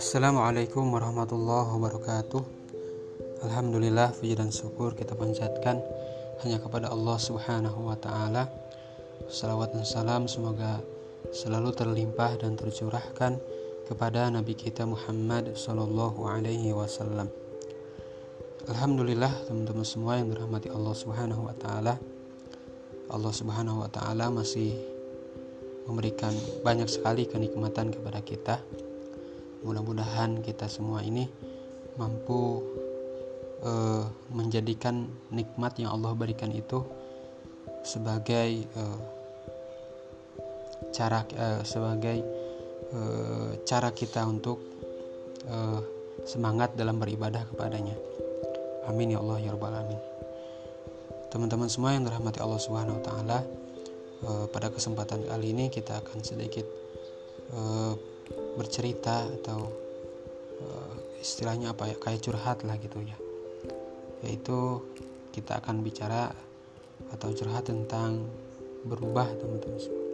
Assalamualaikum warahmatullahi wabarakatuh Alhamdulillah puji dan syukur kita panjatkan hanya kepada Allah subhanahu wa ta'ala Salawat dan salam semoga selalu terlimpah dan tercurahkan kepada Nabi kita Muhammad Sallallahu Alaihi Wasallam. Alhamdulillah teman-teman semua yang dirahmati Allah Subhanahu Wa Taala. Allah Subhanahu Wa Taala masih memberikan banyak sekali kenikmatan kepada kita mudah-mudahan kita semua ini mampu uh, menjadikan nikmat yang Allah berikan itu sebagai uh, cara uh, sebagai cara kita untuk semangat dalam beribadah kepadanya. Amin ya Allah ya rabbal alamin. Teman-teman semua yang dirahmati Allah Subhanahu wa taala, uh, pada kesempatan kali ini kita akan sedikit uh, bercerita atau uh, istilahnya apa ya kayak curhat lah gitu ya. Yaitu kita akan bicara atau curhat tentang berubah teman-teman semua.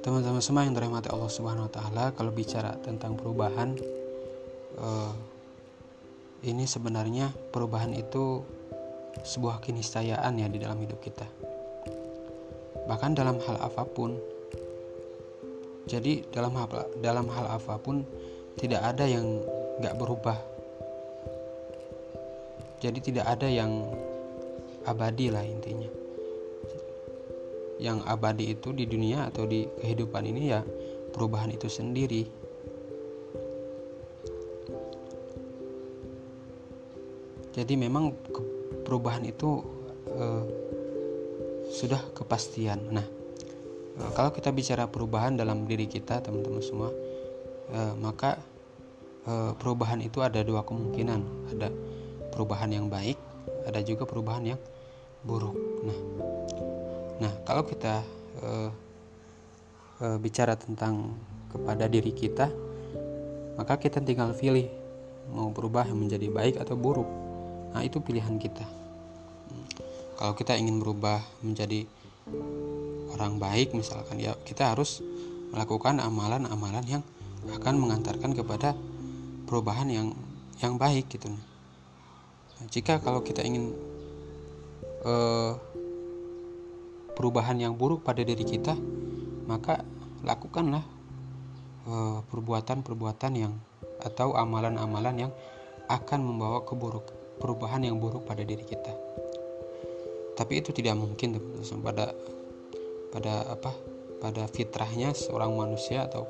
Teman-teman semua yang dirahmati Allah Subhanahu Wa Taala kalau bicara tentang perubahan uh, ini sebenarnya perubahan itu sebuah keniscayaan ya di dalam hidup kita bahkan dalam hal apa pun jadi dalam hal dalam hal apa pun tidak ada yang nggak berubah. Jadi tidak ada yang abadi lah intinya. Yang abadi itu di dunia atau di kehidupan ini ya perubahan itu sendiri. Jadi memang perubahan itu uh, sudah kepastian. Nah, Eh, kalau kita bicara perubahan dalam diri kita teman-teman semua eh, maka eh, perubahan itu ada dua kemungkinan. Ada perubahan yang baik ada juga perubahan yang buruk. Nah nah kalau kita bicara tentang kepada diri kita maka kita tinggal pilih mau berubah menjadi baik atau buruk nah itu pilihan kita. Kalau kita ingin berubah menjadi orang baik misalkan ya kita harus melakukan amalan-amalan yang akan mengantarkan kepada perubahan yang yang baik gitu. Nah, jika kalau kita ingin uh, perubahan yang buruk pada diri kita maka lakukanlah uh, perbuatan-perbuatan yang atau amalan-amalan yang akan membawa keburuk perubahan yang buruk pada diri kita. Tapi itu tidak mungkin teman-teman. Pada pada apa? Pada fitrahnya seorang manusia atau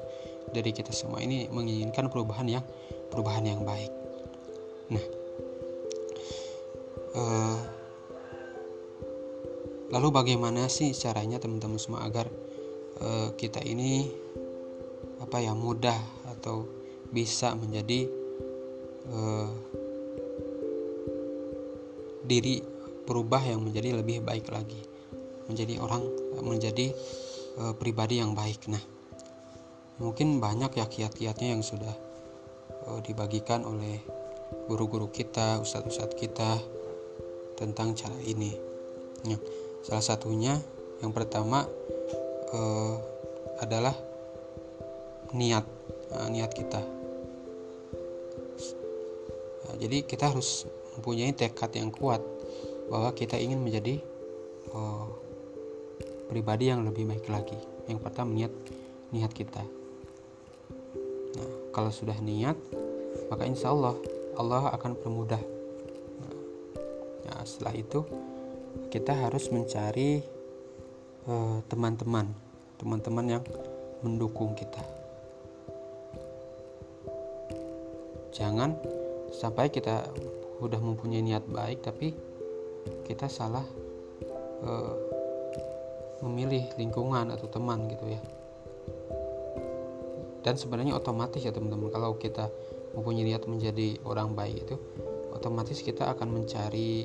dari kita semua ini menginginkan perubahan yang perubahan yang baik. Nah, uh, lalu bagaimana sih caranya teman-teman semua agar uh, kita ini apa ya mudah atau bisa menjadi uh, diri berubah yang menjadi lebih baik lagi menjadi orang menjadi e, pribadi yang baik. Nah, mungkin banyak ya kiat-kiatnya yang sudah e, dibagikan oleh guru-guru kita, ustadz-ustadz kita tentang cara ini. Nah, salah satunya yang pertama e, adalah niat, nah, niat kita. Nah, jadi kita harus mempunyai tekad yang kuat bahwa kita ingin menjadi oh, pribadi yang lebih baik lagi. Yang pertama niat niat kita. Nah, kalau sudah niat, maka insya Allah Allah akan permudah. Nah, setelah itu kita harus mencari eh, teman-teman, uh, teman-teman yang mendukung kita. Jangan sampai kita sudah mempunyai niat baik tapi kita salah uh, memilih lingkungan atau teman gitu ya. Dan sebenarnya otomatis ya teman-teman kalau kita mempunyai niat menjadi orang baik itu otomatis kita akan mencari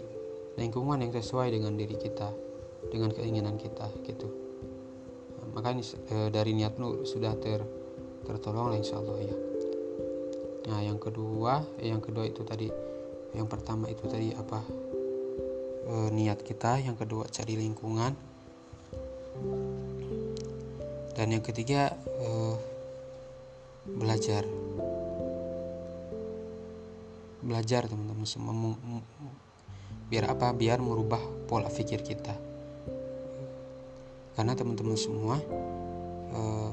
lingkungan yang sesuai dengan diri kita dengan keinginan kita gitu. Makanya e, dari niat lu sudah ter tertolong lah insya Allah ya. Nah yang kedua eh, yang kedua itu tadi yang pertama itu tadi apa? E, niat kita yang kedua cari lingkungan. Dan yang ketiga uh, belajar. Belajar teman-teman semua biar apa? Biar merubah pola pikir kita. Karena teman-teman semua uh,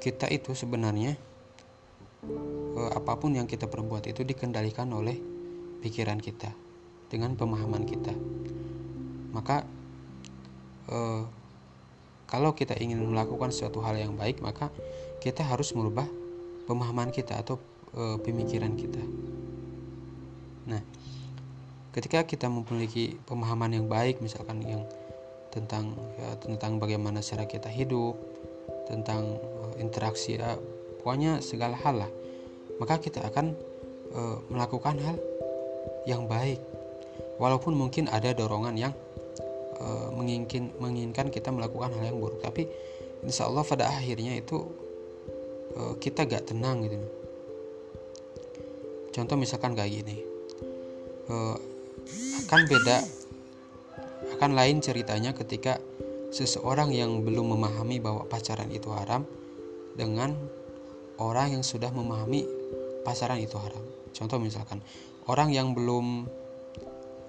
kita itu sebenarnya uh, apa pun yang kita perbuat itu dikendalikan oleh pikiran kita dengan pemahaman kita. Maka uh, kalau kita ingin melakukan suatu hal yang baik maka kita harus merubah pemahaman kita atau e, pemikiran kita. Nah ketika kita memiliki pemahaman yang baik misalkan yang tentang ya, tentang bagaimana cara kita hidup tentang e, interaksi ya, pokoknya segala hal lah maka kita akan e, melakukan hal yang baik. Walaupun mungkin ada dorongan yang uh, menginginkan menginginkan kita melakukan hal yang buruk tapi insya Allah pada akhirnya itu uh, kita gak tenang gitu. Contoh misalkan kayak gini uh, akan beda akan lain ceritanya ketika seseorang yang belum memahami bahwa pacaran itu haram dengan orang yang sudah memahami pacaran itu haram. Contoh misalkan orang yang belum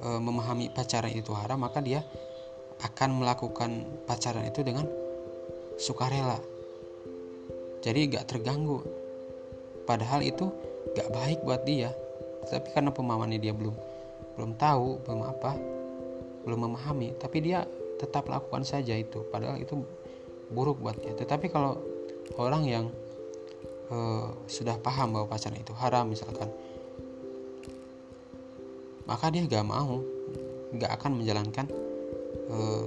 e, memahami pacaran itu haram maka dia akan melakukan pacaran itu dengan sukarela. Jadi gak terganggu. Padahal itu gak baik buat dia. Tapi karena pemahamannya dia belum belum tahu belum apa belum memahami tapi dia tetap lakukan saja itu. Padahal itu buruk buat dia. Tetapi kalau orang yang uh, sudah paham bahwa pacaran itu haram misalkan maka dia gak mau gak akan menjalankan uh,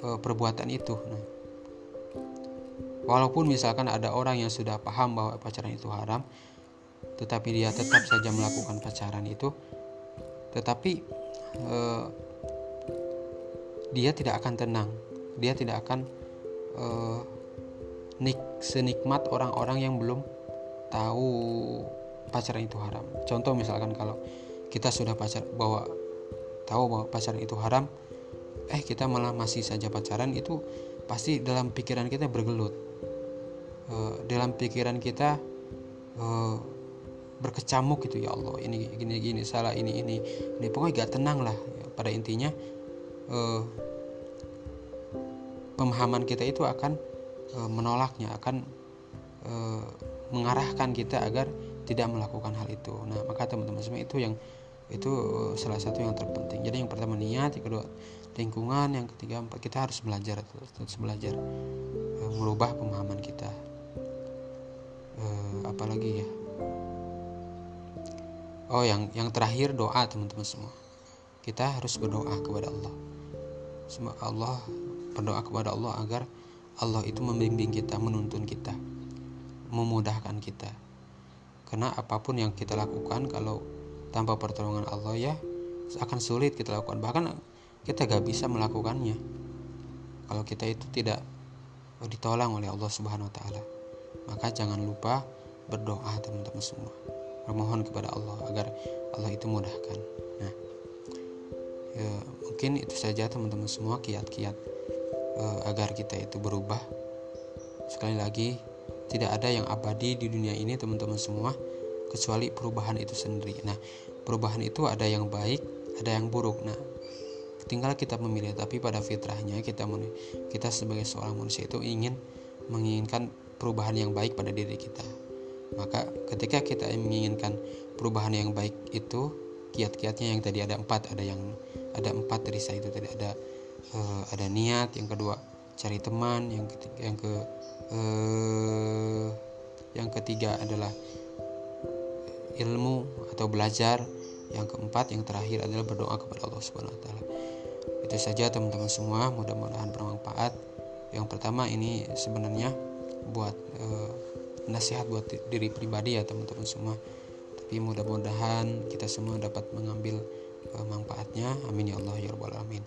uh, perbuatan itu. Nah, walaupun misalkan ada orang yang sudah paham bahwa pacaran itu haram, tetapi dia tetap saja melakukan pacaran itu, tetapi uh, dia tidak akan tenang, dia tidak akan uh, nik senikmat orang-orang yang belum tahu pacaran itu haram. Contoh misalkan kalau kita sudah pacar bahwa tahu bahwa pacaran itu haram eh kita malah masih saja pacaran itu pasti dalam pikiran kita bergelut e, dalam pikiran kita e, berkecamuk gitu ya Allah ini gini gini salah ini ini ini pokoknya gak tenang lah pada intinya e, pemahaman kita itu akan e, menolaknya akan e, mengarahkan kita agar tidak melakukan hal itu. Nah maka teman-teman semua itu yang itu salah satu yang terpenting. Jadi yang pertama niat yang kedua lingkungan yang ketiga kita harus belajar terus belajar e, merubah pemahaman kita. E, apalagi ya? Oh yang yang terakhir doa teman-teman semua. Kita harus berdoa kepada Allah. Semoga Allah berdoa kepada Allah agar Allah itu membimbing kita menuntun kita memudahkan kita. Karena apa pun yang kita lakukan kalau tanpa pertolongan Allah ya akan sulit kita lakukan. Bahkan kita gak bisa melakukannya kalau kita itu tidak ditolong oleh Allah Subhanahu Wa Taala. Maka jangan lupa berdoa teman-teman semua. Memohon kepada Allah agar Allah itu mudahkan. Nah ya, mungkin itu saja teman-teman semua. Kiat-kiat agar kita itu berubah sekali lagi tidak ada yang abadi di dunia ini teman-teman semua kecuali perubahan itu sendiri. Nah, perubahan itu ada yang baik, ada yang buruk. Nah, tinggal kita memilih. Tapi pada fitrahnya kita kita sebagai seorang manusia itu ingin menginginkan perubahan yang baik pada diri kita. Maka ketika kita menginginkan perubahan yang baik itu kiat-kiatnya yang tadi ada empat, ada yang ada empat dari saya itu tadi ada uh, ada niat, yang kedua cari teman, yang ketiga, yang ke uh, yang ketiga adalah ilmu atau belajar. Yang keempat yang terakhir adalah berdoa kepada Allah Subhanahu wa taala. Itu saja teman-teman semua. Mudah-mudahan bermanfaat. Yang pertama ini sebenarnya buat e, nasihat buat diri pribadi ya teman-teman semua. Tapi mudah-mudahan kita semua dapat mengambil e, manfaatnya. Amin ya Allah ya rabbal alamin